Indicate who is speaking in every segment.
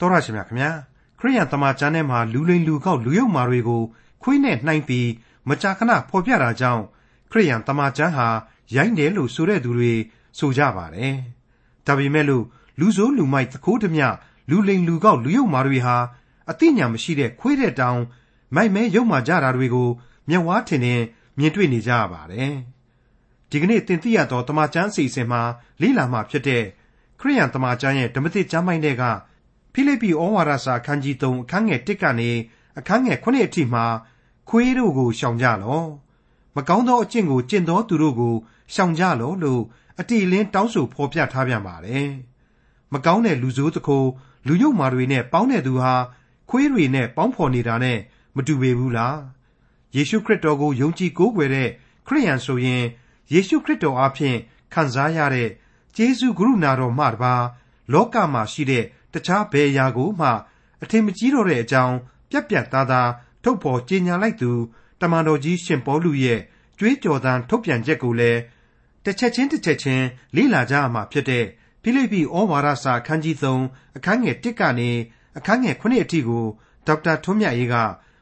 Speaker 1: တော်ရရှိမြခင်ဗျာခရိယန်တမန်ကျမ်းထဲမှာလူလိမ်လူကောက်လူယုံမာတွေကိုခွေးနဲ့နှိုင်းပြီးမကြာခဏဖော်ပြတာကြောင့်ခရိယန်တမန်ကျမ်းဟာရိုင်းတယ်လို့ဆိုတဲ့သူတွေဆိုကြပါတယ်ဒါပေမဲ့လို့လူဆိုးလူမိုက်သခိုးဓမြလူလိမ်လူကောက်လူယုံမာတွေဟာအသိဉာဏ်မရှိတဲ့ခွေးတဲ့တောင်မိုက်မဲယုံမာကြတာတွေကိုမျက်ဝါးထင်ထင်မြင်တွေ့နေကြရပါတယ်ဒီကနေ့တင်ပြရတော့တမန်ကျမ်းစီစဉ်မှာလိလာမှဖြစ်တဲ့ခရိယန်တမန်ကျမ်းရဲ့ဓမ္မသစ်ကျမ်းပိုင်းတွေက ဖိလိပ္ပိဩဝါဒစာအခန်းကြီး3အခန်းငယ်1ကနေအခန်းငယ်9အထိမှာခွေးတို့ကိုရှောင်ကြလော့မကောင်းသောအကျင့်ကိုကျင့်သောသူတို့ကိုရှောင်ကြလော့လို့အတိအလင်းတောင်းဆိုဖော်ပြထားပြန်ပါတယ်မကောင်းတဲ့လူဆိုးတခိုးလူယုံမာတွေနဲ့ပေါင်းတဲ့သူဟာခွေးတွေနဲ့ပေါင်းဖော်နေတာနဲ့မတူပေဘူးလားယေရှုခရစ်တော်ကိုယုံကြည်ကိုးကွယ်တဲ့ခရိယန်ဆိုရင်ယေရှုခရစ်တော်အားဖြင့်ခံစားရတဲ့ကျေးဇူးကရုဏာတော်မှတပါလောကမှာရှိတဲ့ တခြားဘယ်အရာကိုမှ အထင်မကြီးတော့တဲ့အကြောင်း ပြက်ပြက်သားသား ထုတ်ဖော်ကြေညာလိုက်သူ တမန်တော်ကြီးရှင်ပေါလုရဲ့ကြွေးကြော်သံထုတ်ပြန်ချက်ကိုလည်းတစ်ချက်ချင်းတစ်ချက်ချင်းလေ့လာကြရမှာဖြစ်တဲ့ဖိလိပ္ပိဩဝါဒစာအခန်းကြီး3အခန်းငယ်1ကနေအခန်းငယ်9အထိကိုဒေါက်တာထွန်းမြတ်ရေးက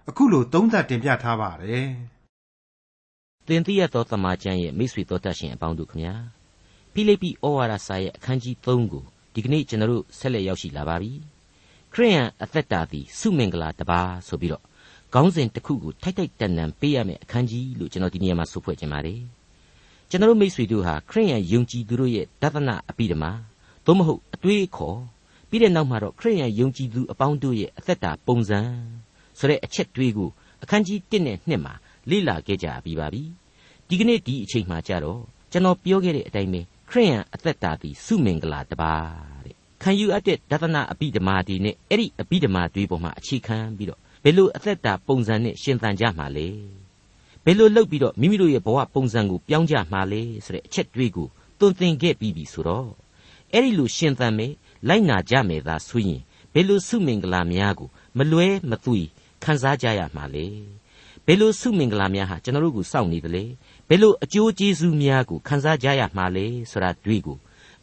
Speaker 1: အခုလိုသုံးသပ်တင်ပြထားပါတယ်။
Speaker 2: သင်သိရသောသမာကျမ်းရဲ့မိတ်ဆွေတော်တတ်ရှင်အပေါင်းတို့ခမညာဖိလိပ္ပိဩဝါဒစာရဲ့အခန်းကြီး3ကို ဒီကနေ့ကျွန်တော်တို့ဆက်လက်ရောက်ရှိလာပါပြီခရိယန်အသက်တာသည်စုမင်္ဂလာတပါဆိုပြီးတော့ခေါင်းစဉ်တစ်ခုကိုထိုက်ထိုက်တန်တန်ပေးရမယ့်အခန်းကြီးလို့ကျွန်တော်ဒီနေရာမှာဆိုဖွဲ့ခြင်းပါတယ်ကျွန်တော်မိတ်ဆွေတို့ဟာခရိယန်ယုံကြည်သူတို့ရဲ့ဒသနအပိဓမ္မာသို့မဟုတ်အတွေးခေါ်ပြီးတဲ့နောက်မှာတော့ခရိယန်ယုံကြည်သူအပေါင်းတို့ရဲ့အသက်တာပုံစံဆိုတဲ့အချက်တွေးကိုအခန်းကြီး1နဲ့2မှာလေ့လာခဲ့ကြပြီးပါပြီဒီကနေ့ဒီအချိန်မှာကြတော့ကျွန်တော်ပြောခဲ့တဲ့အတိုင်းပဲ ခရိယန်အသက်တာသည်စုမင်္ဂလာတပါတဲ့ခံယူအပ်တဲ့ဒသနာအပိဓမာဒီနဲ့အဲ့ဒီအပိဓမာတွေပေါ်မှာအခြေခံပြီးတော့ဘယ်လိုအသက်တာပုံစံနဲ့ရှင်သန်ကြမှာလဲဘယ်လိုလုပ်ပြီးတော့မိမိတို့ရဲ့ဘဝပုံစံကိုပြောင်းကြမှာလဲဆိုတဲ့အချက်တွေးကိုသွန်သင်ခဲ့ပြီးပြီဆိုတော့အဲ့ဒီလိုရှင်သန်မယ်လိုက်နာကြမယ်သာဆိုရင်ဘယ်လိုစုမင်္ဂလာများကိုမလွဲမသွေခံစားကြရမှာလဲ ဘယ်လိုစုမင်္ဂလာများဟာကျွန်တော်တို့ကိုစောင့်နေသလဲဘယ်လိုအကျိုးကျေးဇူးများကိုခံစားကြရမှာလဲဆိုတာတွေ့ကို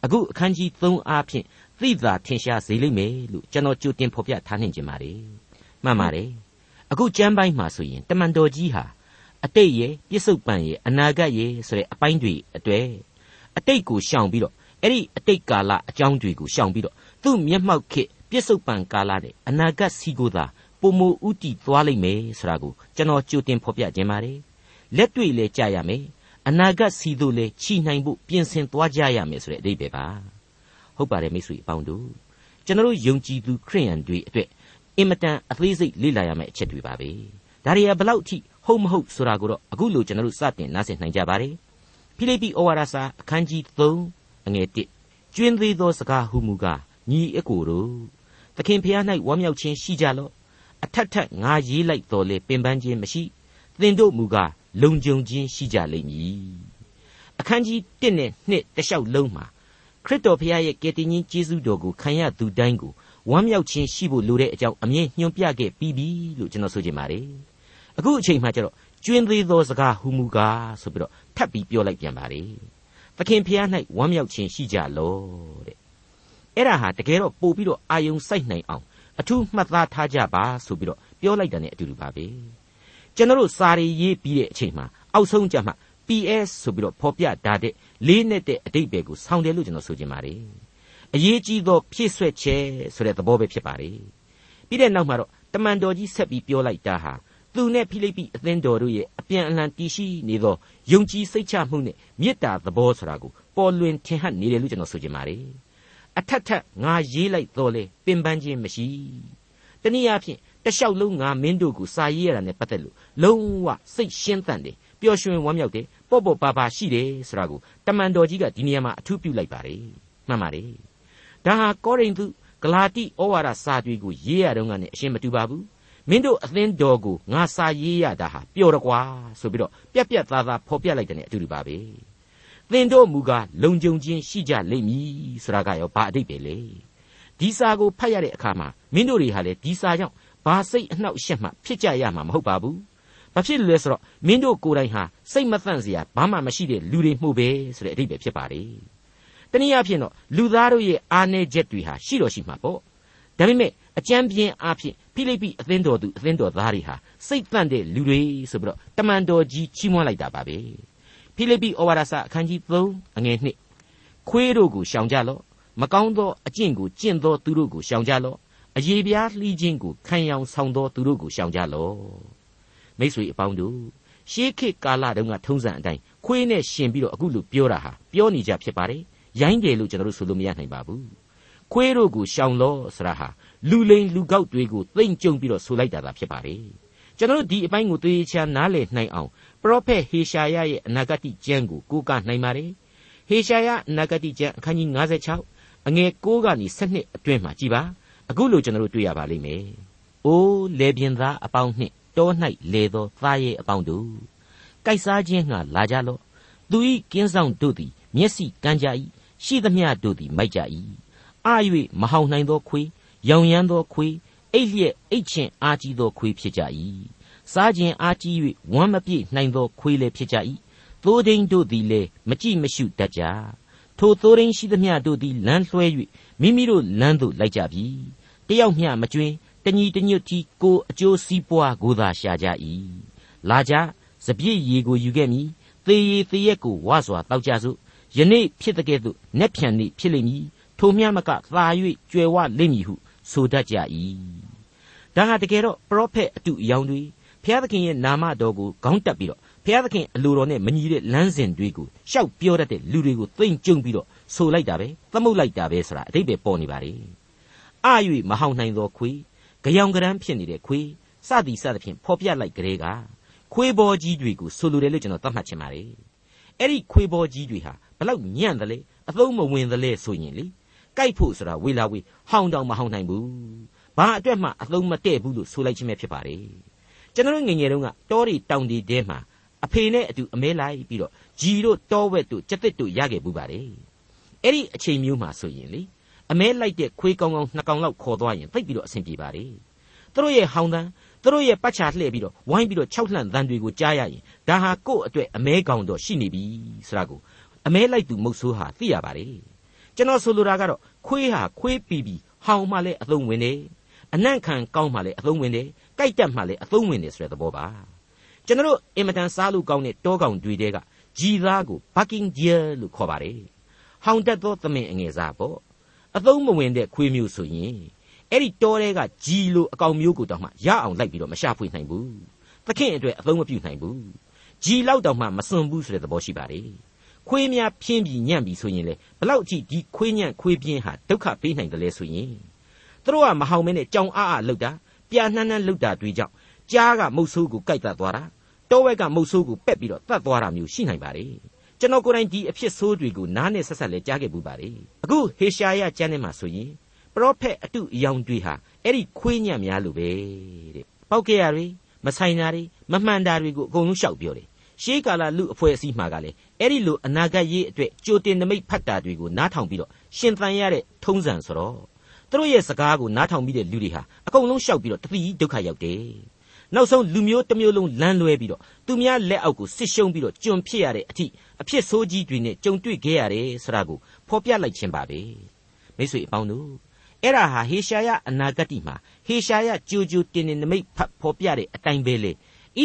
Speaker 2: အခုအခန်းကြီး3အားဖြင့်သိသာထင်ရှားစေလိမ့်မယ်လို့ကျွန်တော်ကြိုတင်ဖော်ပြထားနှင်ကြပါ रे မှန်ပါတယ်အခုကျမ်းပိုင်းမှာဆိုရင်တမန်တော်ကြီးဟာအတိတ်ရဲ့ပြစ္ဆုတ်ပံရဲ့အနာဂတ်ရဲ့ဆိုတဲ့အပိုင်းတွေအတွေ့အတိတ်ကိုရှောင်ပြီးတော့အဲ့ဒီအတိတ်ကာလအကြောင်းတွေကိုရှောင်ပြီးတော့သူ့မျက်မှောက်ခေပြစ္ဆုတ်ပံကာလနဲ့အနာဂတ်စီကိုသာ ပုံမူဥတီသွားလိမ့်မယ်ဆိုတာကိုကျွန်တော်ကြိုတင်ဖော်ပြခြင်းပါတယ်လက်တွေ့လဲကြရမယ်အနာဂတ်စီတို့လဲချီနိုင်ဖို့ပြင်ဆင်သွားကြရမယ်ဆိုတဲ့အဓိပ္ပာယ်ပါဟုတ်ပါတယ်မိတ်ဆွေအပေါင်းတို့ကျွန်တော်ယုံကြည်သူခရိယန်တွေအတွက်အင်မတန်အသေးစိတ်လေ့လာရမယ့်အချက်တွေပါပဲဒါတွေကဘလောက်အထိဟုတ်မဟုတ်ဆိုတာကိုတော့အခုလိုကျွန်တော်တို့စတင်နားဆင်နိုင်ကြပါတယ်ဖိလိပ္ပိဩဝါဒစာအခန်းကြီး3အငယ်1ကျွင်းသေးသောစကားဟုမူကားညီအကိုတို့သခင်ဖျား၌ဝမ်းမြောက်ခြင်းရှိကြလော့ အထက်ထက်ငါရေးလိုက်တော်လေပင်ပန်းခြင်းမရှိသင်တို့မူကားလုံခြုံခြင်းရှိကြလိမ့်မည်အခန်းကြီး1နဲ့2တလျှောက်လုံးမှာခရစ်တော်ဖခင်ရဲ့ကယ်တင်ရှင်ကျေးဇူးတော်ကိုခံရသူတိုင်းကိုဝမ်းမြောက်ခြင်းရှိဖို့လိုတဲ့အကြောင်းအမြင်ညွှန်ပြခဲ့ပြီးပြီလို့ကျွန်တော်ဆိုချင်ပါတယ်အခုအချိန်မှကျတော့ကျွင်းသေးသောစကားဟူမူကားဆိုပြီးတော့ထပ်ပြီးပြောလိုက်ပြန်ပါတယ်သခင်ဖခင်၌ဝမ်းမြောက်ခြင်းရှိကြလောတဲ့အဲ့ဒါဟာတကယ်တော့ပို့ပြီးတော့အာယုံစိုက်နိုင်အောင် အထူးမှတ်သားထားကြပါဆိုပြီးတော့ပြောလိုက်တာ ਨੇ အတူတူပါပဲကျွန်တော်တို့စာရီရေးပြီးတဲ့အချိန်မှာအောက်ဆုံးကြမှာ PS ဆိုပြီးတော့ဖော်ပြထားတဲ့လေးနဲ့တဲ့အတိတ်ပဲကိုဆောင်းတယ်လို့ကျွန်တော်ဆိုချင်ပါတယ်အရေးကြီးသောဖြည့်ဆွက်ချက်ဆိုတဲ့သဘောပဲဖြစ်ပါတယ်ပြီးတဲ့နောက်မှာတော့တမန်တော်ကြီးဆက်ပြီးပြောလိုက်တာဟာသူနဲ့ဖိလိပ္ပိအသင်းတော်တို့ရဲ့အပြန်အလှန်တည်ရှိနေသောယုံကြည်စိတ်ချမှုနဲ့မေတ္တာသဘောဆိုတာကိုပေါ်လွင်ထင်ဟပ်နေတယ်လို့ကျွန်တော်ဆိုချင်ပါတယ် အထက်ထက်ငါရေးလိုက်တော့လေပင်ပန်းခြင်းမရှိတနည်းအားဖြင့်တလျှောက်လုံးငါမင်းတို့ကိုစာရေးရတာနဲ့ပတ်သက်လို့လုံးဝစိတ်ရှင်းသန့်တယ်ပျော်ရွှင်ဝမ်းမြောက်တယ်ပေါ့ပေါ့ပါပါရှိတယ်ဆိုတာကိုတမန်တော်ကြီးကဒီနေရာမှာအထူးပြုလိုက်ပါတယ်မှန်ပါတယ်ဒါဟာကောရိန္သုဂလာတိဩဝါဒစာတွေကိုရေးရတော့ကနေအရှင်းမတူပါဘူးမင်းတို့အသင်းတော်ကိုငါစာရေးရတာဟာပျော်ရကွာဆိုပြီးတော့ပြက်ပြက်သားသားဖော်ပြလိုက်တဲ့အတူတူပါပဲ သင်တို့မူကားလုံခြုံခြင်းရှိကြလိမ့်မည်ဆိုတာကရောဘာအတိတ်ပဲလေဒီစာကိုဖတ်ရတဲ့အခါမှာမင်းတို့တွေဟာလေဒီစာကြောင့်ဘာစိတ်အနှောက်အယှက်မှဖြစ်ကြရမှာမဟုတ်ပါဘူးဘာဖြစ်လို့လဲဆိုတော့မင်းတို့ကိုယ်တိုင်ဟာစိတ်မသန့်စရာဘာမှမရှိတဲ့လူတွေမှုပဲဆိုတဲ့အဓိပ္ပာယ်ဖြစ်ပါလေတနည်းအားဖြင့်တော့လူသားတို့ရဲ့အားနည်းချက်တွေဟာရှိတော့ရှိမှာပေါ့ဒါပေမဲ့အကြမ်းပြင်းအားဖြင့်ဖိလိပ္ပိအသင်းတော်သူအသင်းတော်သားတွေဟာစိတ်တန့်တဲ့လူတွေဆိုပြီးတော့တမန်တော်ကြီးချီးမွမ်းလိုက်တာပါပဲ ဖိလိပ္ပိဩဝါဒစာအခန်းကြီး3အငယ်1ခွေးတို့ကိုရှောင်ကြလော့မကောင်းသောအကျင့်ကိုကျင့်သောသူတို့ကိုရှောင်ကြလော့အယေပြားလှီးခြင်းကိုခံရောင်ဆောင်သောသူတို့ကိုရှောင်ကြလော့မိတ်ဆွေအပေါင်းတို့ရှေးခေတ်ကာလတုန်းကထုံးစံအတိုင်းခွေးနဲ့ရှင်ပြီးတော့အခုလိုပြောတာဟာပြောနေကြဖြစ်ပါတယ်ရိုင်းတယ်လို့ကျွန်တော်တို့ဆိုလို့မရနိုင်ပါဘူးခွေးတို့ကိုရှောင်လော့ဆိုတာဟာလူလိန်လူကောက်တွေကိုသိမ့်ကြုံပြီးတော့ဆိုလိုက်တာသာဖြစ်ပါတယ် ကျွန်တော်တို့ဒီအပိုင်းကိုသေချာနားလည်နိုင်အောင်ပရောဖက်ဟေရှာယရဲ့အနာဂတ်ကျမ်းကိုကိုးကားနိုင်ပါတယ်ဟေရှာယအနာဂတ်ကျမ်းအခန်းကြီး56အငယ်6ကနေ7အတွင်းမှာကြည်ပါအခုလိုကျွန်တော်တို့တွေ့ရပါလိမ့်မယ်။အိုးလေပြင်းသားအပေါင်းနှင့်တော၌လေသောသားရဲ့အပေါင်းတို့ကြိုက်စားခြင်းငှာလာကြလော့။သူ၏ကင်းဆောင်တို့သည်မျက်စိကန်းကြ၏ရှိသမျှတို့သည်မိုက်ကြ၏။အာ၍မဟောင်နိုင်သောခွေးရောင်ရမ်းသောခွေး အိတ်လျက်အိတ်ချင်အားကြီးသောခွေးဖြစ်ကြ၏။စားခြင်းအားကြီး၍ဝမ်းမပြည့်နိုင်သောခွေးလည်းဖြစ်ကြ၏။သိုးဒိန်တို့သည်လည်းမကြည့်မရှုတတ်ကြ။ထိုသိုးဒိန်ရှိသမျှတို့သည်လမ်းလွှဲ၍မိမိတို့လမ်းသို့လိုက်ကြပြီတယောက်မျှမကျွင်းတညီတညွတ်တီကိုအကျိုးစီးပွားကိုသာရှာကြ၏လာကြစပြည့်ရီကိုယူခဲ့မည်သေရီသေရက်ကိုဝါစွာတောက်ကြစို့ယနေ့ဖြစ်တဲ့ကဲ့သို့နက်ဖြန်နေ့ဖြစ်လိမ့်မည်ထိုမျှမကသာ၍ကြွယ်ဝလိမ့်မည်ဟု ဆိုတတ်ကြ၏ဒါဟာတကယ်တော့ပရောဖက်အတူအယောင်တွေဘုရားသခင်ရဲ့နာမတော်ကိုခေါင်းတက်ပြီးတော့ဘုရားသခင်အလိုတော်နဲ့မညီတဲ့လမ်းစဉ်တွေကိုရှောက်ပြောတတ်တဲ့လူတွေကိုသိမ့်ကြုံပြီးတော့ဆိုလိုက်တာပဲသမုတ်လိုက်တာပဲဆိုတာအတိတ်ပဲပေါ်နေပါလေအ၍မဟောင်နိုင်သောခွေကြောင်ကရမ်းဖြစ်နေတဲ့ခွေစသည်စသဖြင့်ဖော်ပြလိုက်ကြတဲ့ကခွေဘောကြီးတွေကိုဆိုလိုတယ်လို့ကျွန်တော်သတ်မှတ်ချင်ပါတယ်အဲ့ဒီခွေဘောကြီးတွေဟာဘလောက်ညံ့တယ်လေအသုံးမဝင်တယ်လေဆိုရင်လေ ကြိုက်ဖို့ဆိုတာဝေလာဝေဟောင်တောင်မဟောင်နိုင်ဘူးဘာအတွက်မှအသုံးမတည့်ဘူးလို့ဆိုလိုက်ခြင်းပဲဖြစ်ပါတယ်ကျွန်တော်ငငယ်တုန်းကတောတွေတောင်တွေထဲမှာအဖေနဲ့အတူအမဲလိုက်ပြီးတော့ဂျီတို့တောဝက်တို့ကြက်တစ်တို့ရခဲ့ဘူးပါတယ်အဲ့ဒီအချိန်မျိုးမှာဆိုရင်လေအမဲလိုက်တဲ့ခွေးကောင်းကောင်းနှစ်ကောင်လောက်ခေါ်သွားရင်သိပ်ပြီးတော့အဆင်ပြေပါလေသူတို့ရဲ့ဟောင်းတန်းသူတို့ရဲ့ပတ်ချာလှည့်ပြီးတော့ဝိုင်းပြီးတော့ခြောက်လှန့်တန်တွေကိုကြားရရင်ဒါဟာကို့အတွက်အမဲကောင်တော့ရှိနေပြီဆိုတာကိုအမဲလိုက်သူမုတ်ဆိုးဟာသိရပါတယ် ကျွန်တော်ဆိုလိုတာကတော့ခွေးဟာခွေးပီပီဟောင်းမှလည်းအသုံးဝင်တယ်အနံ့ခံကောင်းမှလည်းအသုံးဝင်တယ်ကြိုက်တက်မှလည်းအသုံးဝင်တယ်ဆိုတဲ့သဘောပါကျွန်တော်အင်မတန်စားလို့ကောင်းတဲ့တောကောင်တွေတဲကဂျီသားကို bucking deer လို့ခေါ်ပါတယ်ဟောင်းတက်သောသမင်အငယ်စားပေါ့အသုံးမဝင်တဲ့ခွေးမျိုးဆိုရင်အဲ့ဒီတောထဲကဂျီလိုအကောင်မျိုးကိုတောင်မှရအောင်လိုက်ပြီးတော့မရှာဖွေနိုင်ဘူးသခင်အတွက်အသုံးမပြုနိုင်ဘူးဂျီလောက်တောင်မှမစွန့်ဘူးဆိုတဲ့သဘောရှိပါတယ် ခွေးများဖြင်းပြီးညံ့ပြီးဆိုရင်လေဘလောက်ကြည့်ဒီခွေးညံ့ခွေးပြင်းဟာဒုက္ခပေးနိုင်တယ်လဲဆိုရင်သူတို့ကမဟောင်မဲနဲ့ကြောင်အားအားလှုပ်တာပြာနှမ်းနှမ်းလှုပ်တာတွေကြောင့်ကြားကမုတ်ဆိုးကိုကြိုက်တတ်သွားတာတောဝက်ကမုတ်ဆိုးကိုပက်ပြီးတော့တတ်သွားတာမျိုးရှိနိုင်ပါတယ်ကျွန်တော်ကိုယ်တိုင်ဒီအဖြစ်ဆိုးတွေကိုနားနဲ့ဆက်ဆက်လဲကြားခဲ့ပူပါတယ်အခုဟေရှာယကျမ်းထဲမှာဆိုရင်ပရောဖက်အတုအယောင်တွေဟာအဲ့ဒီခွေးညံ့များလိုပဲတဲ့ပောက်ကြရတွေမဆိုင်တာတွေမမှန်တာတွေကိုအကုန်လုံးရှောက်ပြောတယ်ရှေးကာလလူအဖွဲ့အစည်းမှာကလည်း အဲ့ဒီလိုအနာဂတ်ရေးအတွက်ကြိုတင်နမိတ်ဖတ်တာတွေကိုနားထောင်ပြီးတော့ရှင်သန်ရတဲ့ထုံးစံဆိုတော့သူတို့ရဲ့စကားကိုနားထောင်ပြီးတဲ့လူတွေဟာအကုန်လုံးရှောက်ပြီးတော့တတိဒုက္ခရောက်တယ်နောက်ဆုံးလူမျိုးတစ်မျိုးလုံးလမ်းလွဲပြီးတော့သူများလက်အောက်ကိုစစ်ရှုံးပြီးတော့ကျွန်ဖြစ်ရတဲ့အထိအဖြစ်ဆိုးကြီးတွေနဲ့ကြုံတွေ့ခဲ့ရတယ်ဆိုတာကိုဖော်ပြလိုက်ခြင်းပါပဲမိတ်ဆွေအပေါင်းတို့အဲ့ဒါဟာဟေရှာယအနာဂတ်မှာဟေရှာယကြိုကြိုတင်တင်နမိတ်ဖတ်ဖော်ပြတဲ့အတိုင်းပဲလေဣ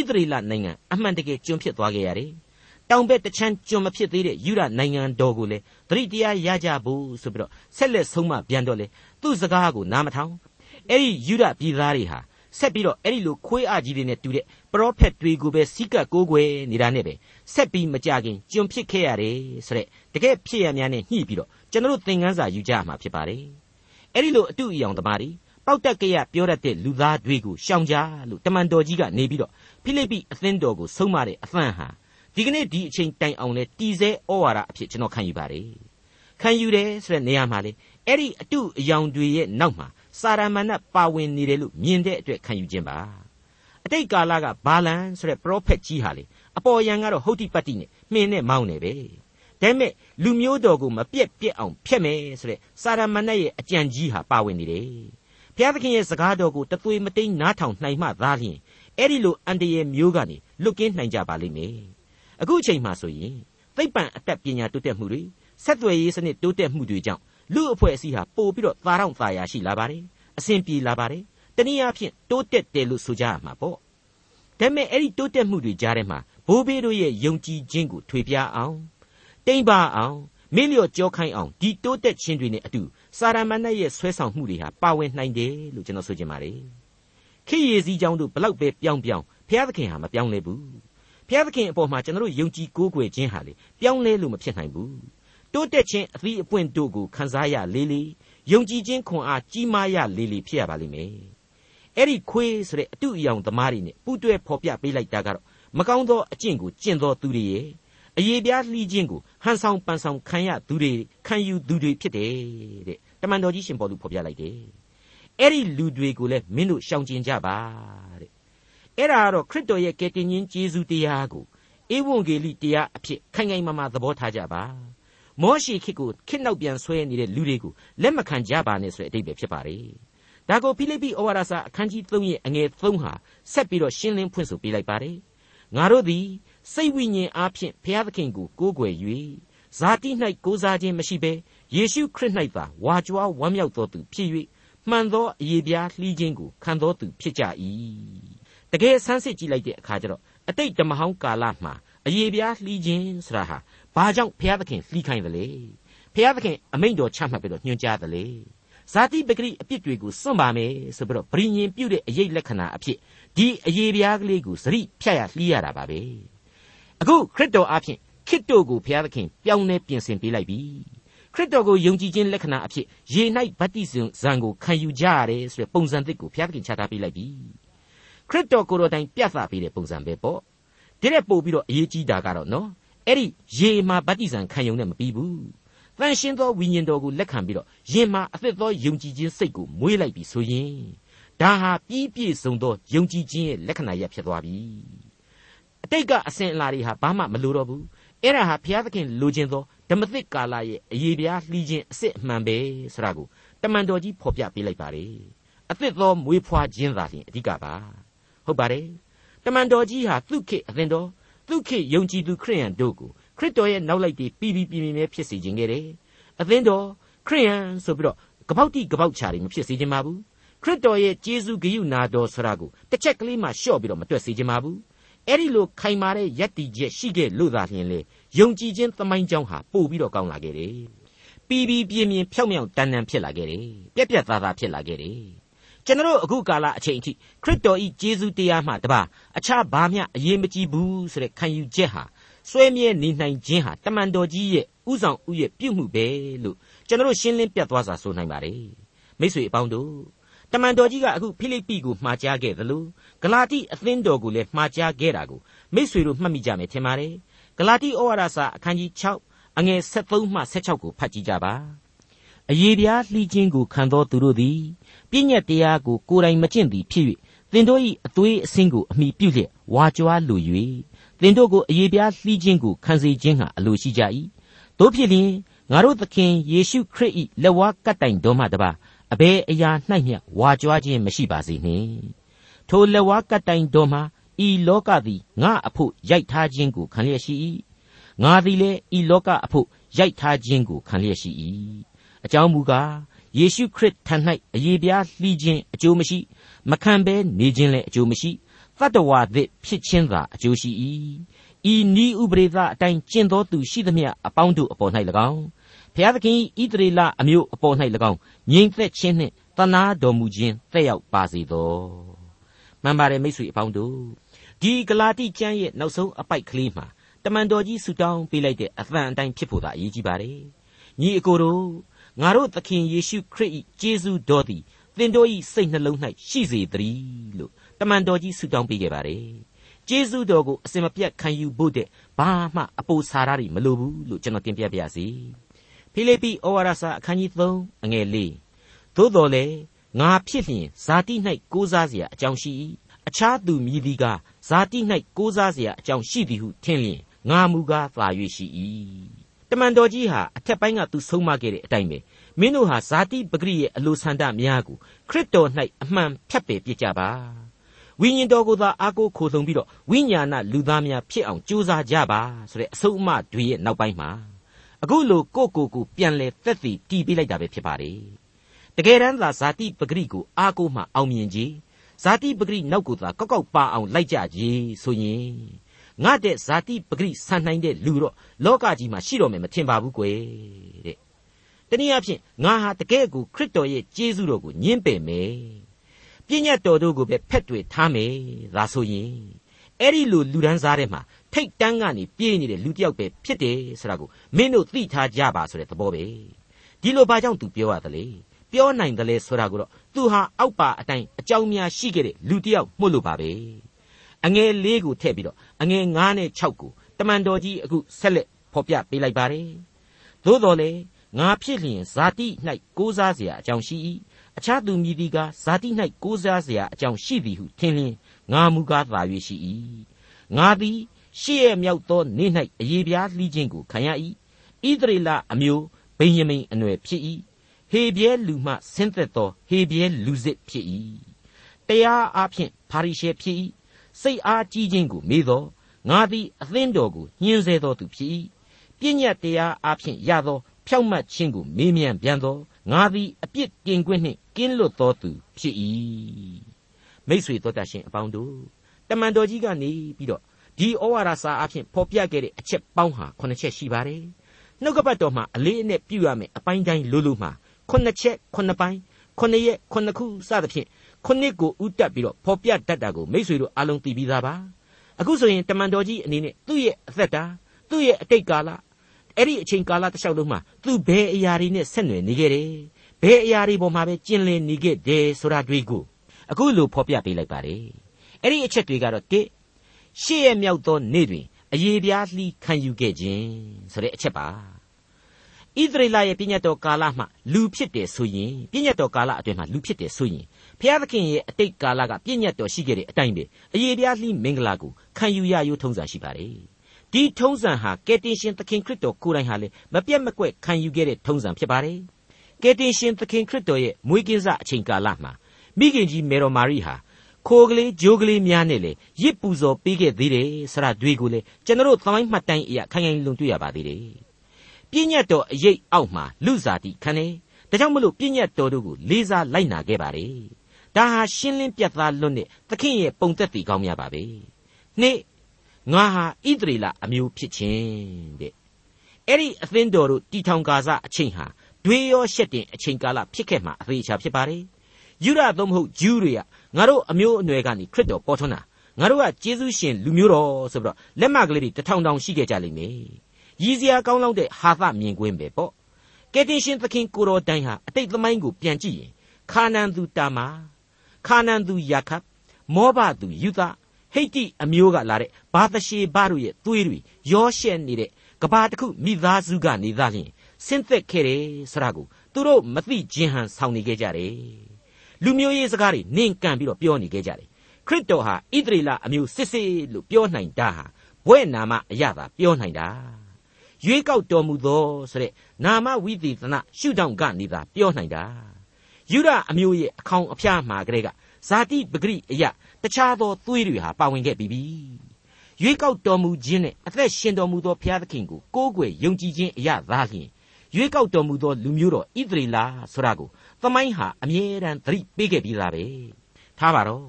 Speaker 2: သရေလနိုင်ငံအမှန်တကယ်ကျွန်ဖြစ်သွားခဲ့ရတယ် တောင်ဘက်တချမ်းကျွန်မဖြစ်သေးတဲ့ယူရနိုင်ငံတော်ကိုလေသတိတရားရကြဖို့ဆိုပြီးတော့ဆက်လက်ဆုံးမပြန်တော့လေသူ့စကားကိုနားမထောင်အဲ့ဒီယူရပြည်သားတွေဟာဆက်ပြီးတော့အဲ့ဒီလိုခွေးအကြီးတွေနဲ့တူတဲ့ပရောဖက်တွေကိုပဲစီးကပ်ကိုးကွယ်နေတာနဲ့ပဲဆက်ပြီးမကြခင်ကျွန်ဖြစ်ခဲ့ရတယ်ဆိုတဲ့တကယ်ဖြစ်ရများနဲ့ညှိပြီးတော့ကျွန်တော်တို့သင်ခန်းစာယူကြရမှာဖြစ်ပါတယ်အဲ့ဒီလိုအတူအယောင်သမားတွေပောက်တက်ကရပြောတတ်တဲ့လူသားတွေကိုရှောင်ကြလို့တမန်တော်ကြီးကနေပြီးတော့ဖိလိပ္ပိအသင်းတော်ကိုဆုံးမတဲ့အသံဟာ ဒီကနေ့ဒီအချိန်တိုင်အောင်လဲတီစဲဩဝါဒအဖြစ်ကျွန်တော်ခံယူပါတယ်ခံယူတယ်ဆိုတဲ့နေရာမှာလေအဲ့ဒီအတူအယောင်တွေရဲ့နောက်မှာစာရမဏတ်ပါဝင်နေတယ်လို့မြင်တဲ့အတွက်ခံယူခြင်းပါအတိတ်ကာလကဘာလန်ဆိုတဲ့ပရောဖက်ကြီးဟာလေအပေါ်ယံကတော့ဟုတ်တိပတ်တိနဲ့မှင်းနဲ့မောင်းနေပဲဒါပေမဲ့လူမျိုးတော်ကိုမပြက်ပြက်အောင်ဖျက်မယ်ဆိုတဲ့စာရမဏတ်ရဲ့အကြံကြီးဟာပါဝင်နေတယ်ဘုရားသခင်ရဲ့စကားတော်ကိုတသွေမတိန်နားထောင်နိုင်မှသာလျှင်အဲ့ဒီလိုအန်တရယ်မျိုးကနေလွတ်ကင်းနိုင်ကြပါလိမ့်မယ် အခုအချိန်မှဆိုရင်သိပ္ပံအတတ်ပညာတိုးတက်မှုတွေဆက်သွယ်ရေးစနစ်တိုးတက်မှုတွေကြောင့်လူအဖွဲ့အစည်းဟာပို့ပြီးတော့သာတော့သာယာရှိလာပါတယ်အစဉ်ပြေလာပါတယ်တနည်းအားဖြင့်တိုးတက်တယ်လို့ဆိုကြရမှာပေါ့ဒါပေမဲ့အဲ့ဒီတိုးတက်မှုတွေကြားထဲမှာဘိုးဘေးတို့ရဲ့ယုံကြည်ခြင်းကိုထွေပြအောင်တိမ့်ပါအောင်မေ့လျော့ကြောခိုင်းအောင်ဒီတိုးတက်ခြင်းတွေနဲ့အတူစာရမဏေရဲ့ဆွဲဆောင်မှုတွေဟာပါဝင်နိုင်တယ်လို့ကျွန်တော်ဆိုချင်ပါတယ်ခေရည်စည်းကြောင်းတို့ဘလောက်ပဲပြောင်းပြောင်းဘုရားသခင်ဟာမပြောင်းလဲဘူး ဘုရားသခင်အပေါ်မှာကျွန်တော်တို့ယုံကြည်ကိုးကွယ်ခြင်းဟာလေပြောင်းလဲလို့မဖြစ်နိုင်ဘူးတိုးတက်ခြင်းအသီးအပွင့်တို့ကိုခန်းစားရလေးလေးယုံကြည်ခြင်းခွန်အားကြီးမားရလေးလေးဖြစ်ရပါလိမ့်မယ်အဲ့ဒီခွေးဆိုတဲ့အတုအယောင်သမားတွေနဲ့ပူးတွဲဖော်ပြပေးလိုက်တာကတော့မကောင်းသောအကျင့်ကိုကျင့်သောသူတွေရဲ့အရေးပြားလှီးခြင်းကိုဟန်ဆောင်ပန်ဆောင်ခံရသူတွေခံယူသူတွေဖြစ်တယ်တဲ့တမန်တော်ကြီးရှင်ပေါ်လူဖော်ပြလိုက်တယ်အဲ့ဒီလူတွေကိုလည်းမင်းတို့ရှောင်ကျင်ကြပါတဲ့ အဲ့ဒါကတော့ခရစ်တော်ရဲ့ကယ်တင်ရှင်ယေရှုတရားကိုဧဝံဂေလိတရားအဖြစ်ခိုင်ခိုင်မာမာသဘောထားကြပါမောရှိခေတ်ကိုခေတ်နောက်ပြန်ဆွဲနေတဲ့လူတွေကိုလက်မခံကြပါနဲ့ဆိုတဲ့အဓိပ္ပာယ်ဖြစ်ပါတယ်ဒါကိုဖိလိပ္ပိဩဝါဒစာအခန်းကြီး3ရဲ့အငယ်3ဟာဆက်ပြီးတော့ရှင်းလင်းဖွင့်ဆိုပေးလိုက်ပါတယ်ငါတို့သည်စိတ်ဝိညာဉ်အားဖြင့်ဘုရားသခင်ကိုကိုးကွယ်၍ဇာတိ၌ကိုးစားခြင်းမရှိဘဲယေရှုခရစ်၌သာဝါကြွားဝမ်းမြောက်သောသူဖြစ်၍မှန်သောအရေးပြားလှီးခြင်းကိုခံသောသူဖြစ်ကြ၏ တကယ်ဆန်းစစ်ကြည့်လိုက်တဲ့အခါကျတော့အတိတ်ဓမ္မဟောင်းကာလမှာအရေးပြားလှီးခြင်းဆိုတာဟာဘာကြောင့်ဘုရားသခင်လှီးခိုင်းတယ်လေဘုရားသခင်အမိန့်တော်ချမှတ်ပြီးတော့ညွှန်ကြားတယ်လေဇာတိပဂရိအပြစ်တွေကိုစွန့်ပါမယ်ဆိုပြီးတော့ဗြိညင်ပြုတ်တဲ့အရေးလက္ခဏာအဖြစ်ဒီအရေးပြားကလေးကိုစရိဖြတ်ရလှီးရတာပါပဲအခုခရစ်တော်အဖင်ခရစ်တော်ကိုဘုရားသခင်ပြောင်းလဲပြင်ဆင်ပေးလိုက်ပြီခရစ်တော်ကိုယုံကြည်ခြင်းလက္ခဏာအဖြစ်ယေ၌ဗတ္တိဇံကိုခံယူကြရတယ်ဆိုတဲ့ပုံစံသစ်ကိုဘုရားသခင်ချထားပေးလိုက်ပြီ ခရစ်တော်ကိုယ်တော်တိုင်ပြသပေးတဲ့ပုံစံပဲပေါ့ဒီတဲ့ပို့ပြီးတော့အရေးကြီးတာကတော့နော်အဲ့ဒီယေမှာဗတ္တိဇံခံယူနေမပြီးဘူးတန်ရှင်းသောဝိညာဉ်တော်ကိုလက်ခံပြီးတော့ယင်မှာအသက်သောယုံကြည်ခြင်းစိတ်ကိုမွေးလိုက်ပြီဆိုရင်ဒါဟာပြီးပြည့်စုံသောယုံကြည်ခြင်းရဲ့လက္ခဏာရဖြစ်သွားပြီအတိတ်ကအစဉ်အလာတွေဟာဘာမှမလိုတော့ဘူးအဲ့ဒါဟာဘုရားသခင်လိုချင်သောဓမ္မသစ်ကာလရဲ့အရေးပြားလှီးခြင်းအစစ်အမှန်ပဲဆိုတာကိုတမန်တော်ကြီးဖော်ပြပေးလိုက်ပါတယ်အသစ်သောမွေးဖွားခြင်းသာလျှင်အဓိကပါ ဟုတ်ပါတယ်တမန်တော်ကြီးဟာသူ့ခေအသင်တော်သူ့ခေယုံကြည်သူခရိယန်တို့ကိုခရစ်တော်ရဲ့နောက်လိုက်တွေပြီးပြီးပြင်းပြင်းဖြစ်စေခြင်းခဲ့တယ်အသင်တော်ခရိယန်ဆိုပြီးတော့ကပောက်တိကပောက်ချာတွေမဖြစ်စေခြင်းပါဘူးခရစ်တော်ရဲ့ကျေးဇူးဂရုနာတော်ဆိုတာကိုတစ်ချက်ကလေးမှလျှော့ပြီးတော့မတွက်စေခြင်းပါဘူးအဲ့ဒီလိုခိုင်မာတဲ့ယက်တီချက်ရှိခဲ့လို့သာလျှင်လေယုံကြည်ခြင်းသမိုင်းကြောင်းဟာပို့ပြီးတော့ကောင်းလာခဲ့တယ်ပြီးပြီးပြင်းပြင်းဖြောက်မြောက်တန်တန်ဖြစ်လာခဲ့တယ်ပြက်ပြက်သားသားဖြစ်လာခဲ့တယ် ကျွန်တော်အခုကာလအချိန်အထိခရစ်တော်ဤကျေးဇူးတရားမှတပါအခြားဘာမျှအရေးမကြီးဘူးဆိုတဲ့ခံယူချက်ဟာစွဲမြဲနေနိုင်ခြင်းဟာတမန်တော်ကြီးရဲ့ဥဆောင်ဥရဲ့ပြုမှုပဲလို့ကျွန်တော်ရှင်းလင်းပြတ်သွားစွာဆိုနိုင်ပါတယ်မိတ်ဆွေအပေါင်းတို့တမန်တော်ကြီးကအခုဖိလိပ္ပိကိုမှာကြားခဲ့သလိုဂလာတိအသင်းတော်ကိုလည်းမှာကြားခဲ့တာကိုမိတ်ဆွေတို့မှတ်မိကြမယ်ထင်ပါတယ်ဂလာတိဩဝါဒစာအခန်းကြီး6အငယ်73မှ16ကိုဖတ်ကြည့်ကြပါအယေပြားလှီးခြင်းကိုခံသောသူတို့သည် ပြည့်ညက်တရားကိုကိုယ်တိုင်မကျင့်သည်ဖြစ်၍သင်တို့၏အသွေးအဆင်းကိုအမိပြုလျက်ဝါကြွားလို၍သင်တို့ကိုအယေပြားလှီးခြင်းကိုခံစေခြင်းဟာအလိုရှိကြ၏တို့ဖြစ်လျင်ငါတို့သခင်ယေရှုခရစ်၏လက်ဝါးကပ်တိုင်တော်မှတပါအဘယ်အရာ၌မျှဝါကြွားခြင်းမရှိပါစေနှင့်ထိုလက်ဝါးကတိုင်တော်မှာဤလောကသည်ငါအဖို့ရိုက်ထားခြင်းကိုခံလျက်ရှိ၏ငါသည်လည်းဤလောကအဖို့ရိုက်ထားခြင်းကိုခံလျက်ရှိ၏အကြောင်းမူကား ယေရှုခရစ်ထံ၌အယေပြားလှီးခြင်းအကျိုးမရှိမခံဘဲနေခြင်းလည်းအကျိုးမရှိတတ္တဝါသစ်ဖြစ်ခြင်းသာအကျိုးရှိ၏ဤဤဥပရိသအတိုင်းကျင့်သောသူရှိသမျှအပေါင်းတို့အပေါ်၌၎င်းဖျားသခင်ဣသရေလအမျိုးအပေါ်၌၎င်းငြိမ်သက်ခြင်းနှင့်တနာတော်မူခြင်းသက်ရောက်ပါစေသောမှန်ပါတယ်မိတ်ဆွေအပေါင်းတို့ဒီဂလာတိကျမ်းရဲ့နောက်ဆုံးအပိုက်ကလေးမှာတမန်တော်ကြီးဆူတောင်းပေးလိုက်တဲ့အသံအတိုင်းဖြစ်ဖို့သာအရေးကြီးပါတယ်ညီအကိုတို့ ငါတို့သခင်ယေရှုခရစ်၏ကျေးဇူးတော်သည်သင်တို့၏စိတ်နှလုံး၌ရှိစေတည်းလို့တမန်တော်ကြီးဆူတောင်းပေးခဲ့ပါတယ်ကျေးဇူးတော်ကိုအစင်မပြတ်ခံယူဖို့တဲ့ဘာမှအပိုစာရတွေမလိုဘူးလို့ကျွန်တော်တင်ပြပါရစေဖိလိပ္ပိဩဝါဒစာအခန်းကြီး3အငယ်၄သို့တော်လေငါဖြစ်လျင်ဇာတိ၌ကိုးစားเสียအကြောင်းရှိ၏အခြားသူမြည်သည်ကဇာတိ၌ကိုးစားเสียအကြောင်းရှိသည်ဟုထင်လျင်ငါမူကားသာ၍ရှိ၏ တမန်တော်ကြီးဟာအထက်ပိုင်းကသူဆုံးမခဲ့တဲ့အတိုင်းပဲမင်းတို့ဟာဇာတိပဂရိရဲ့အလိုဆန္ဒများကိုခရစ်တော်၌အမှန်ဖြတ်ပယ်ပြစ်ကြပါဝိညာဉ်တော်ကိုသာအားကိုးခိုဆုံပြီးတော့ဝိညာဏလူသားများဖြစ်အောင်ကြိုးစားကြပါဆိုတဲ့အဆုံးအမတွေရဲ့နောက်ပိုင်းမှာအခုလိုကိုကိုကိုပြန်လဲသက်သေတီးပေးလိုက်တာပဲဖြစ်ပါတယ်တကယ်တမ်းသာဇာတိပဂရိကိုအားကိုးမှအောင်မြင်ကြီးဇာတိပဂရိနောက်ကိုသာကောက်ကောက်ပါအောင်လိုက်ကြကြီးဆိုရင် ငါတဲ့ဇာတိပဂရိဆန်နိုင်တဲ့လူတော့လောကကြီးမှာရှိတော့မယ်မထင်ပါဘူးကွယ်တဲ့တနည်းအားဖြင့်ငါဟာတကယ်ကိုခရစ်တော်ရဲ့ကျေးဇူးတော်ကိုညှင်းပယ်မယ်ပြည့်ညတ်တော်တို့ကိုပဲဖက်တွေထားမယ်ဒါဆိုရင်အဲ့ဒီလိုလူဒန်းစားထဲမှာထိတ်တန်းကနေပြေးနေတဲ့လူတစ်ယောက်ပဲဖြစ်တယ်ဆိုတာကိုမင်းတို့သိထားကြပါဆိုတဲ့သဘောပဲဒီလိုဘာကြောင့်သူပြောရသလဲပြောနိုင်တယ်လေဆိုတာကိုတော့သူဟာအောက်ပါအတိုင်းအကြောင်းများရှိခဲ့တဲ့လူတစ်ယောက်မှုလို့ပါပဲ အငယ်လေးကိုထည့်ပြီးတော့အငယ်9နဲ့6ကိုတမန်တော်ကြီးအခုဆက်လက်ဖော်ပြပေးလိုက်ပါတယ်သို့တော်လေငါဖြစ်လျင်ဇာတိ၌ကိုးစားเสียအကြောင်းရှိ၏အခြားသူမည်သည်ကဇာတိ၌ကိုးစားเสียအကြောင်းရှိသည်ဟုထင်လျင်ငါမူကားသာ၍ရှိ၏ငါသည်ရှေ့ရမြောက်သောနေ့၌အယေပြားလှီးခြင်းကိုခံရ၏ဣသရေလအမျိုးဗိယမိန်အနွယ်ဖြစ်၏ဟေပြဲလူမှဆင်းသက်သောဟေပြဲလူစစ်ဖြစ်၏တရားအားဖြင့်ဖာရိရှဲဖြစ်၏ စိတ်အားကြီးခြင်းကိုမေးသောငါသည်အသင်းတော်ကိုညှင်းဆဲသောသူဖြစ်၏ပြည့်ညတ်တရားအားဖြင့်ရသောဖြောက်မှတ်ခြင်းကိုမေးမြန်းပြန်သောငါသည်အပြစ်တင်ခွင့်နှင့်ကင်းလွတ်သောသူဖြစ်၏မိษွေတော်တတ်ရှင်အပေါင်းတို့တမန်တော်ကြီးကနေပြီးတော့ဒီဩဝါဒစာအဖြစ်ဖော်ပြခဲ့တဲ့အချက်ပေါင်းဟာ9ချက်ရှိပါတယ်နှုတ်ကပတ်တော်မှာအလေးအနက်ပြုရမယ်အပိုင်းတိုင်းလိုလိုမှာ9ချက်9ပိုင်း9ရက်9ခုစသဖြင့် ခုနှစ်ကိုဥတက်ပြီးတော့ဖော်ပြတတ်တာကိုမိษွေတို့အားလုံးသိပြီးသားပါအခုဆိုရင်တမန်တော်ကြီးအနေနဲ့သူ့ရဲ့အသက်တာသူ့ရဲ့အတိတ်ကာလအဲ့ဒီအချိန်ကာလတစ်လျှောက်လုံးမှာသူဘယ်အရာတွေနဲ့ဆက်နွယ်နေခဲ့တယ်ဘယ်အရာတွေပေါ်မှာပဲကျင်လည်နေခဲ့တယ်ဆိုတာတွေ့ကိုအခုလိုဖော်ပြပေးလိုက်ပါတယ်အဲ့ဒီအချက်တွေကတော့တစ်ရှေ့ရမြောက်သောနေ့တွင်အယေပြားလှီးခံယူခဲ့ခြင်းဆိုတဲ့အချက်ပါဣသရေလရဲ့ပြည့်ညတ်တော်ကာလမှာလူဖြစ်တယ်ဆိုရင်ပြည့်ညတ်တော်ကာလအတွင်းမှာလူဖြစ်တယ်ဆိုရင် ဘုရားသခင်ရဲ့အတိတ်ကာလကပြည့်ညတ်တော်ရှိခဲ့တဲ့အတိုင်းပဲအယေပြားလှီးမင်္ဂလာကိုခံယူရရိုးထုံးစံရှိပါတယ်ဒီထုံးစံဟာကယ်တင်ရှင်သခင်ခရစ်တော်ကိုယ်တိုင်ဟာလေမပြတ်မကွက်ခံယူခဲ့တဲ့ထုံးစံဖြစ်ပါတယ်ကယ်တင်ရှင်သခင်ခရစ်တော်ရဲ့မွေးကင်းစအချိန်ကာလမှာမိခင်ကြီးမေတော်မာရိဟာခိုးကလေးဂျိုးကလေးများနဲ့လေရစ်ပူဇော်ပေးခဲ့သေးတယ်ဆရာတွေကိုလေကျွန်တော်တို့သမိုင်းမှတ်တိုင်အရာခိုင်ခိုင်လုံတွေ့ရပါသေးတယ်ပြည့်ညတ်တော်အရေးအောက်မှာလူစားတိခံတယ်ဒါကြောင့်မလို့ပြည့်ညတ်တော်တို့ကိုလေးစားလိုက်နာခဲ့ပါတယ် ဒါဟာရှင်းလင်းပြတ်သားလွတ်တဲ့သခင်ရဲ့ပုံသက်တည်ကောင်းများပါပဲနှစ်ငါဟာဣသရေလအမျိုးဖြစ်ခြင်းတဲ့အဲ့ဒီအသင်းတော်တို့တီထောင်ကာစအချိန်ဟာဒွေရောရှက်တင်အချိန်ကာလဖြစ်ခဲ့မှာအသေးချာဖြစ်ပါတယ်ယူရသုံးမဟုတ်ဂျူးတွေကငါတို့အမျိုးအနွယ်ကနေခရစ်တော်ပေါ်ထွန်းတာငါတို့ကကျေးဇူးရှင်လူမျိုးတော်ဆိုပြီးတော့လက်မကလေးတွေတထောင်တောင်ရှိခဲ့ကြလိမ့်မယ်ရည်စရာကောင်းလောက်တဲ့ဟာသမြင်ကွင်းပဲပေါ့ကယ်တင်ရှင်သခင်ကိုတော်တိုင်ဟာအတိတ်သမိုင်းကိုပြန်ကြည့်ရင်ခါနန်သူတာမာ ခါနန်သူယာခတ်မောဘသူယူသဟိတ်တိအမျိုးကလာတဲ့ဘာသရှေဘတို့ရဲ့သွေးတွေရောရှက်နေတဲ့ကဘာတစ်ခုမိသားစုကနေသားလျင်ဆင်းသက်ခဲ့တယ်ဆရာကိုသူတို့မသိခြင်းဟန်ဆောင်နေခဲ့ကြတယ်လူမျိုးရေးစကားတွေနင့်ကန်ပြီးတော့ပြောနေခဲ့ကြတယ်ခရစ်တော်ဟာဣသရေလအမျိုးစစ်စစ်လို့ပြောနိုင်တာဟာဘွဲ့နာမအရသာပြောနိုင်တာရွေးကောက်တော်မူသောဆိုတဲ့နာမဝိသေသနရှုထောင့်ကနေသာပြောနိုင်တာ ယူရအမျိုးရဲ့အခေါင်အဖျားမှာကလေးကဇာတိပဂရိအယတခြားသောသွေးတွေဟာပါဝင်ခဲ့ပြီးပြီရွေးကောက်တော်မူခြင်းနဲ့အသက်ရှင်တော်မူသောဘုရားသခင်ကိုကိုးကွယ်ယုံကြည်ခြင်းအရာသာလျှင်ရွေးကောက်တော်မူသောလူမျိုးတော်ဣသရေလဆိုတာကိုသမိုင်းဟာအမြဲတမ်းသတိပေးခဲ့ပြီးသားပဲထားပါတော့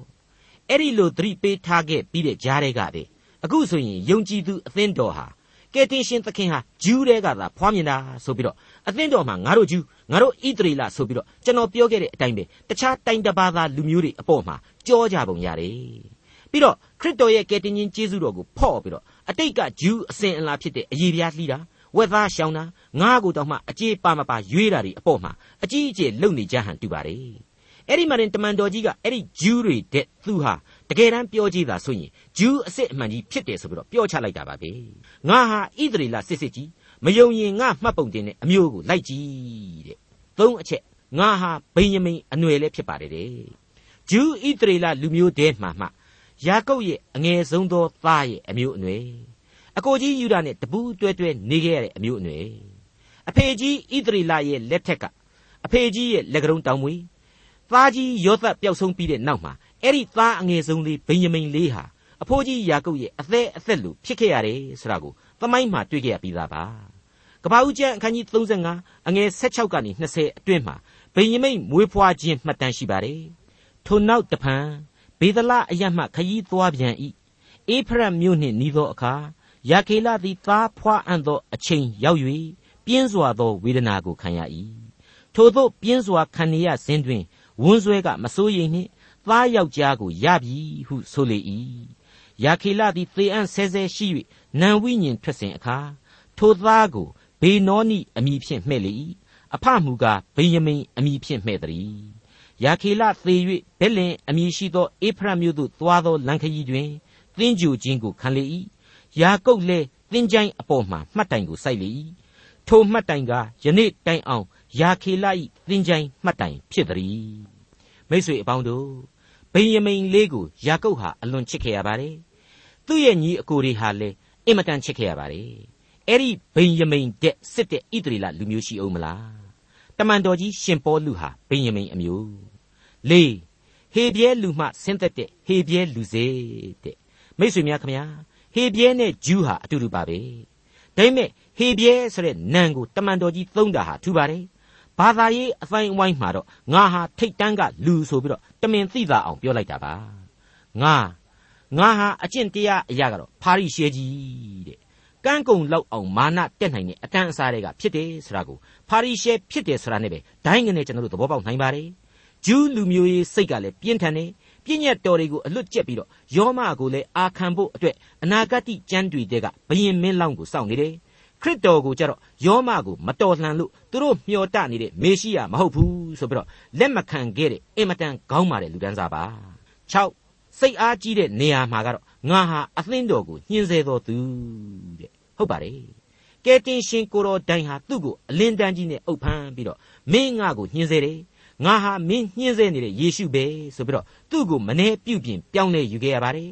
Speaker 2: အဲ့ဒီလိုသတိပေးထားခဲ့ပြီးတဲ့ကြားတွေကပဲအခုဆိုရင်ယုံကြည်သူအသင်းတော်ဟာ ကယ်တင်ရှင်သခင်ဟာဂျူးတွေကသာဖွားမြင်တာဆိုပြီးတော့အသင်းတော်မှာငါတို့ဂျူးငါတို့ဣသရေလဆိုပြီးတော့ကျွန်တော်ပြောခဲ့တဲ့အတိုင်းပဲတခြားတိုင်တပါးသားလူမျိုးတွေအပေါ်မှာကြောကြပုံရတယ်ပြီးတော့ခရစ်တော်ရဲ့ကယ်တင်ရှင်ယေရှုတော်ကိုဖော့ပြီးတော့အတိတ်ကဂျူးအစဉ်အလာဖြစ်တဲ့အရေးပြားလှီးတာဝက်သားရှောင်းတာငါးကိုတောင်မှအကြေးပါမပါရွေးတာတွေအပေါ်မှာအကြီးအကျယ်လုံနေကြဟန်တူပါတယ်အဲ့ဒီမှာရင်တမန်တော်ကြီးကအဲ့ဒီဂျူးတွေတဲ့သူဟာ တကယ်တမ်းပြောကြည့်တာဆိုရင်ဂျူးအစ်စ်အမှန်ကြီးဖြစ်တယ်ဆိုပြီးတော့ပြောချလိုက်တာပါပဲငါဟာဣသရေလစစ်စစ်ကြီးမယုံရင်ငါမှတ်ပုံတင်တဲ့အမျိုးကိုလိုက်ကြည့်တဲ့သုံးအချက်ငါဟာဗိယမိန်အနွယ်လည်းဖြစ်ပါတယ်တဲ့ဂျူးဣသရေလလူမျိုးတည်းမှာမှယာကုပ်ရဲ့အငယ်ဆုံးသောသားရဲ့အမျိုးအနွယ်အကိုကြီးယူဒနဲ့တပူးတွဲတွဲနေခဲ့ရတဲ့အမျိုးအနွယ်အဖေကြီးဣသရေလရဲ့လက်ထက်ကအဖေကြီးရဲ့လက်ကရုံတောင်မွေသားကြီးယောသပျောက်ဆုံးပြီးတဲ့နောက်မှာ အဲ့ဒီသားအငယ်ဆုံးလေးဗိယမိန်လေးဟာအဖိုးကြီးယာကုပ်ရဲ့အသက်အသက်လို့ဖြစ်ခဲ့ရတယ်ဆိုတာကိုသမိုင်းမှာတွေ့ခဲ့ရပြီးသားပါကပ္ပဦးကျမ်းအခန်းကြီး35အငယ်16ကနေ20အတွင်းမှာဗိယမိန်မွေးဖွားခြင်းမှတ်တမ်းရှိပါတယ်ထိုနောက်တဖန်ဘေဒလအရမှခยีသွားပြန်၏အေဖရတ်မြို့နှင့်နီးသောအခါယာခေလသည်သားဖွားအံ့သောအချိန်ရောက်၍ပြင်းစွာသောဝေဒနာကိုခံရ၏ထိုသို့ပြင်းစွာခံရစဉ်တွင်ဝန်းဆွဲကမစိုးရိမ်နှင့် သားယောက်ျားကိုရပြီဟုဆိုလေ၏ယာခေလသည်သေအံ့ဆဲဆဲရှိ၍နံဝိညာဉ်ထွက်စဉ်အခါထိုသားကိုဘေနောနိအမည်ဖြင့်မှဲ့လေ၏အဖမူကားဗိယမိန်အမည်ဖြင့်မှဲ့သည်ယာခေလသေ၍ဘဲလင်အမည်ရှိသောအေဖရမြို့သို့သွားသောလမ်းခရီးတွင်သင်ကြူခြင်းကိုခံလေ၏ယာကုပ်လည်းသင်ချိုင်းအပေါ်မှမှတ်တိုင်ကိုစိုက်လေ၏ထိုမှတ်တိုင်ကယနေ့တိုင်အောင်ယာခေလ၏သင်ချိုင်းမှတ်တိုင်ဖြစ်သည်မိတ်ဆွေအပေါင်းတို့ ဗိယမိန်လေးကိုယာကုပ်ဟာအလွန်ချစ်ခဲ့ရပါတယ်သူ့ရဲ့ညီအကိုတွေဟာလည်းအင်မတန်ချစ်ခဲ့ရပါတယ်အဲ့ဒီဗိယမိန်တဲ့စစ်တဲ့ဣသရေလလူမျိုးရှိအောင်မလားတမန်တော်ကြီးရှင်ပေါလုဟာဗိယမိန်အမျိုးလေးဟေပြဲလူမှဆင်းသက်တဲ့ဟေပြဲလူစေတဲ့မိတ်ဆွေများခမညာဟေပြဲနဲ့ဂျူးဟာအတူတူပါပဲဒါပေမဲ့ဟေပြဲဆိုတဲ့နံကိုတမန်တော်ကြီးသုံးတာဟာထူပါတယ် ဘာသာရေးအတိုင်းအဝိုင်းမှာတော့ငါဟာထိတ်တန်းကလူဆိုပြီးတော့တမင်သိတာအောင်ပြောလိုက်တာပါငါငါဟာအကျင့်တရားအရာကတော့ဖာရိရှဲကြီးတဲ့ကန်းကုံလောက်အောင်မာနတက်နိုင်တဲ့အတန်းအစားတွေကဖြစ်တယ်ဆိုတာကိုဖာရိရှဲဖြစ်တယ်ဆိုတာနဲ့ပဲဒိုင်းငနဲ့ကျွန်တော်တို့သဘောပေါက်နိုင်ပါတယ်ဂျူးလူမျိုးရေးစိတ်ကလည်းပြင်းထန်တယ်ပြည့်ညက်တော်တွေကိုအလွတ်ကျက်ပြီးတော့ယောမကိုလည်းအာခံဖို့အတွက်အနာဂတ်ကျမ်းတွေတဲကဘယင်မင်းလောင်းကိုစောင့်နေတယ် ခရစ်တော်ကိုကြတော့ယောမကိုမတော်လှန်လို့သူတို့မျှော်တနေတဲ့မေရှိယမဟုတ်ဘူးဆိုပြီးတော့လက်မခံခဲ့တဲ့အင်မတန်ခေါင်းမာတဲ့လူဒန်းစားပါ6စိတ်အားကြီးတဲ့နေရာမှာကတော့ငါဟာအသင်းတော်ကိုညှင်းဆဲတော်သူတဲ့ဟုတ်ပါတယ်ကဲတင်ရှင်ကိုတော်တိုင်ဟာသူ့ကိုအလင်းတန်းကြီးနဲ့အုပ်ဖမ်းပြီးတော့မင်းငါကိုညှင်းဆဲတယ်ငါဟာမင်းညှင်းဆဲနေတဲ့ယေရှုပဲဆိုပြီးတော့သူ့ကိုမနှဲပြုတ်ပြင်ပြောင်းလဲယူခဲ့ရပါတယ်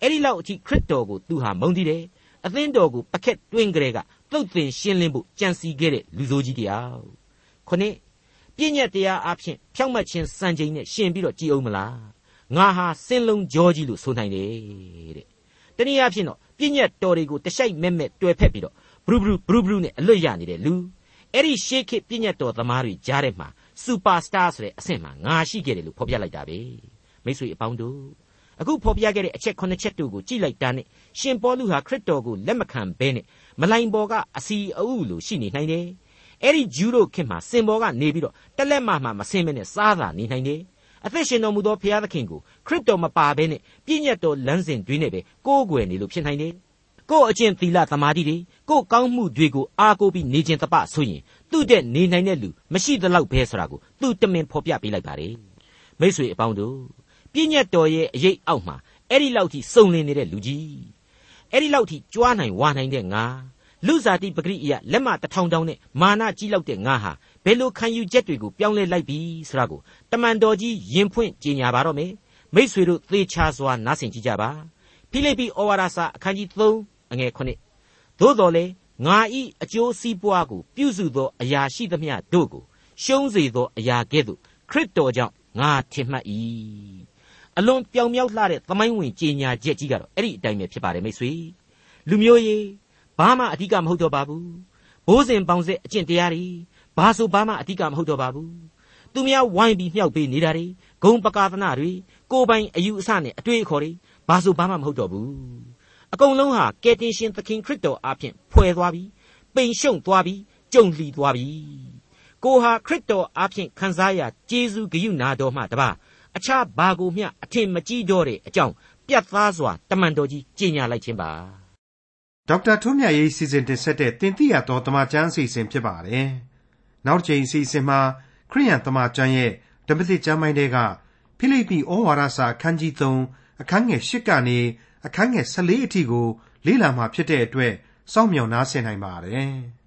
Speaker 2: အဲ့ဒီလောက်အထိခရစ်တော်ကိုသူဟာမုန်းတည်တယ်အသင်းတော်ကိုပကက်တွင်းကြဲက တုတ်တင်ရှင်းလင်းဖို့ကြံစီခဲ့တဲ့လူဆိုးကြီးတယောက်ခုနှစ်ပြည့်ညက်တရားအဖြစ်ဖြောင့်မတ်ခြင်းစံချိန်နဲ့ရှင်ပြီးတော့ကြည်အောင်မလားငါဟာစင်းလုံးကြောကြီးလို့ဆိုနိုင်တယ်တဲ့တနည်းအားဖြင့်တော့ပြည့်ညက်တော်တွေကိုတစိုက်မဲ့မဲ့တွေ့ဖက်ပြီးတော့ဘရူဘရူဘရူဘရူနဲ့အလွတ်ရနေတဲ့လူအဲ့ဒီရှေးခေတ်ပြည့်ညက်တော်သမားတွေကြားထဲမှာစူပါစတာဆိုတဲ့အဆင့်မှာငါရှိခဲ့တယ်လို့ဖော်ပြလိုက်တာပဲမိတ်ဆွေအပေါင်းတို့အခုဖော်ပြခဲ့တဲ့အချက်9ချက်တို့ကိုကြည့်လိုက်တာနဲ့ရှင်ပေါလုဟာခရစ်တော်ကိုလက်မခံဘဲနဲ့ မလိုင်ဘော်ကအစီအဥလိုရှိနေနိုင်တယ်အဲ့ဒီဂျူးတို့ခင်မှာစင်ဘော်ကနေပြီးတော့တက်လက်မှမှမစင်မနဲ့စားသာနေနိုင်တယ်အသက်ရှင်တော်မူသောဘုရားသခင်ကိုခရစ်တော်မပါဘဲနဲ့ပြည့်ညတ်တော်လမ်းစဉ်တွေနဲ့ပဲကိုးကွယ်နေလို့ဖြစ်နိုင်တယ်ကို့အကျင့်သီလသမာဓိတွေကို့ကောင်းမှုတွေကိုအားကိုးပြီးနေခြင်းတပဆိုရင်သူ့တဲ့နေနိုင်တဲ့လူမရှိသလောက်ပဲဆိုတာကိုသူတမင်ဖော်ပြပေးလိုက်ပါတယ်မိษွေအပေါင်းတို့ပြည့်ညတ်တော်ရဲ့အရေးအောက်မှာအဲ့ဒီလောက်ထိစုံလင်နေတဲ့လူကြီး အဲ့ဒီလောက်ထိကြွားနိုင်ဝါနိုင်တဲ့ငါလူစားတိပဂရိအယလက်မတထောင်တောင်းနဲ့မာနကြီးလောက်တဲ့ငါဟာဘယ်လိုခံယူချက်တွေကိုပြောင်းလဲလိုက်ပြီဆိုတာကိုတမန်တော်ကြီးယင်ဖွင့်ကြေညာပါတော့မယ်မိษွေတို့သေချာစွာနားဆင်ကြကြပါဖိလိပ္ပိဩဝါဒစာအခန်းကြီး3အငယ်9သို့တော်လေငါဤအကျိုးစီးပွားကိုပြုစုသောအရာရှိသမျှတို့ကိုရှုံးစေသောအရာကဲ့သို့ခရစ်တော်ကြောင့်ငါထင်မှတ်၏ အလွန်ပြောင်မြောက်လှတဲ့သမိုင်းဝင်ကြေညာချက်ကြီးကတော့အဲ့ဒီအတိုင်းပဲဖြစ်ပါတယ်မိတ်ဆွေလူမျိုးရေးဘာမှအဓိကမဟုတ်တော့ပါဘူးဘိုးစဉ်ပေါင်းဆက်အကျင့်တရားတွေဘာဆိုဘာမှအဓိကမဟုတ်တော့ပါဘူးသူများဝိုင်းပြီးမြှောက်ပေးနေတာတွေဂုံပကာသနာတွေကိုယ်ပိုင်အယူအဆနဲ့အတွေ့အခေါ်တွေဘာဆိုဘာမှမဟုတ်တော့ဘူးအကုန်လုံးဟာကယ်တင်ရှင်သခင်ခရစ်တော်အားဖြင့်ဖွဲ့သွားပြီပိန်ရှုံသွားပြီကြုံလီသွားပြီကိုဟာခရစ်တော်အားဖြင့်ခံစားရကျေးဇူးဂရုနာတော်မှတပါ အခြားဘာကိုမျှအထင်မကြီးတော့တဲ့အကြောင်းပြတ်သားစွာတမန်တော်ကြီးကြေညာလိုက်ခြင်းပါ
Speaker 1: ဒေါက်တာထွန်းမြတ်ရေးစီစဉ်တင်ဆက်တဲ့တင်ပြရတော်တမချန်းအစီအစဉ်ဖြစ်ပါတယ်နောက်တစ်ချိန်အစီအစဉ်မှာခရိယန်တမချန်းရဲ့ဓမ္မသစ်ကျမ်းပိုင်းတွေကဖိလိပ္ပိဩဝါဒစာအခန်းကြီး3အခန်းငယ်8ကနေအခန်းငယ်14အထိကိုလေ့လာမှာဖြစ်တဲ့အတွက်စောင့်မျှော်နားဆင်နိုင်ပါတယ်။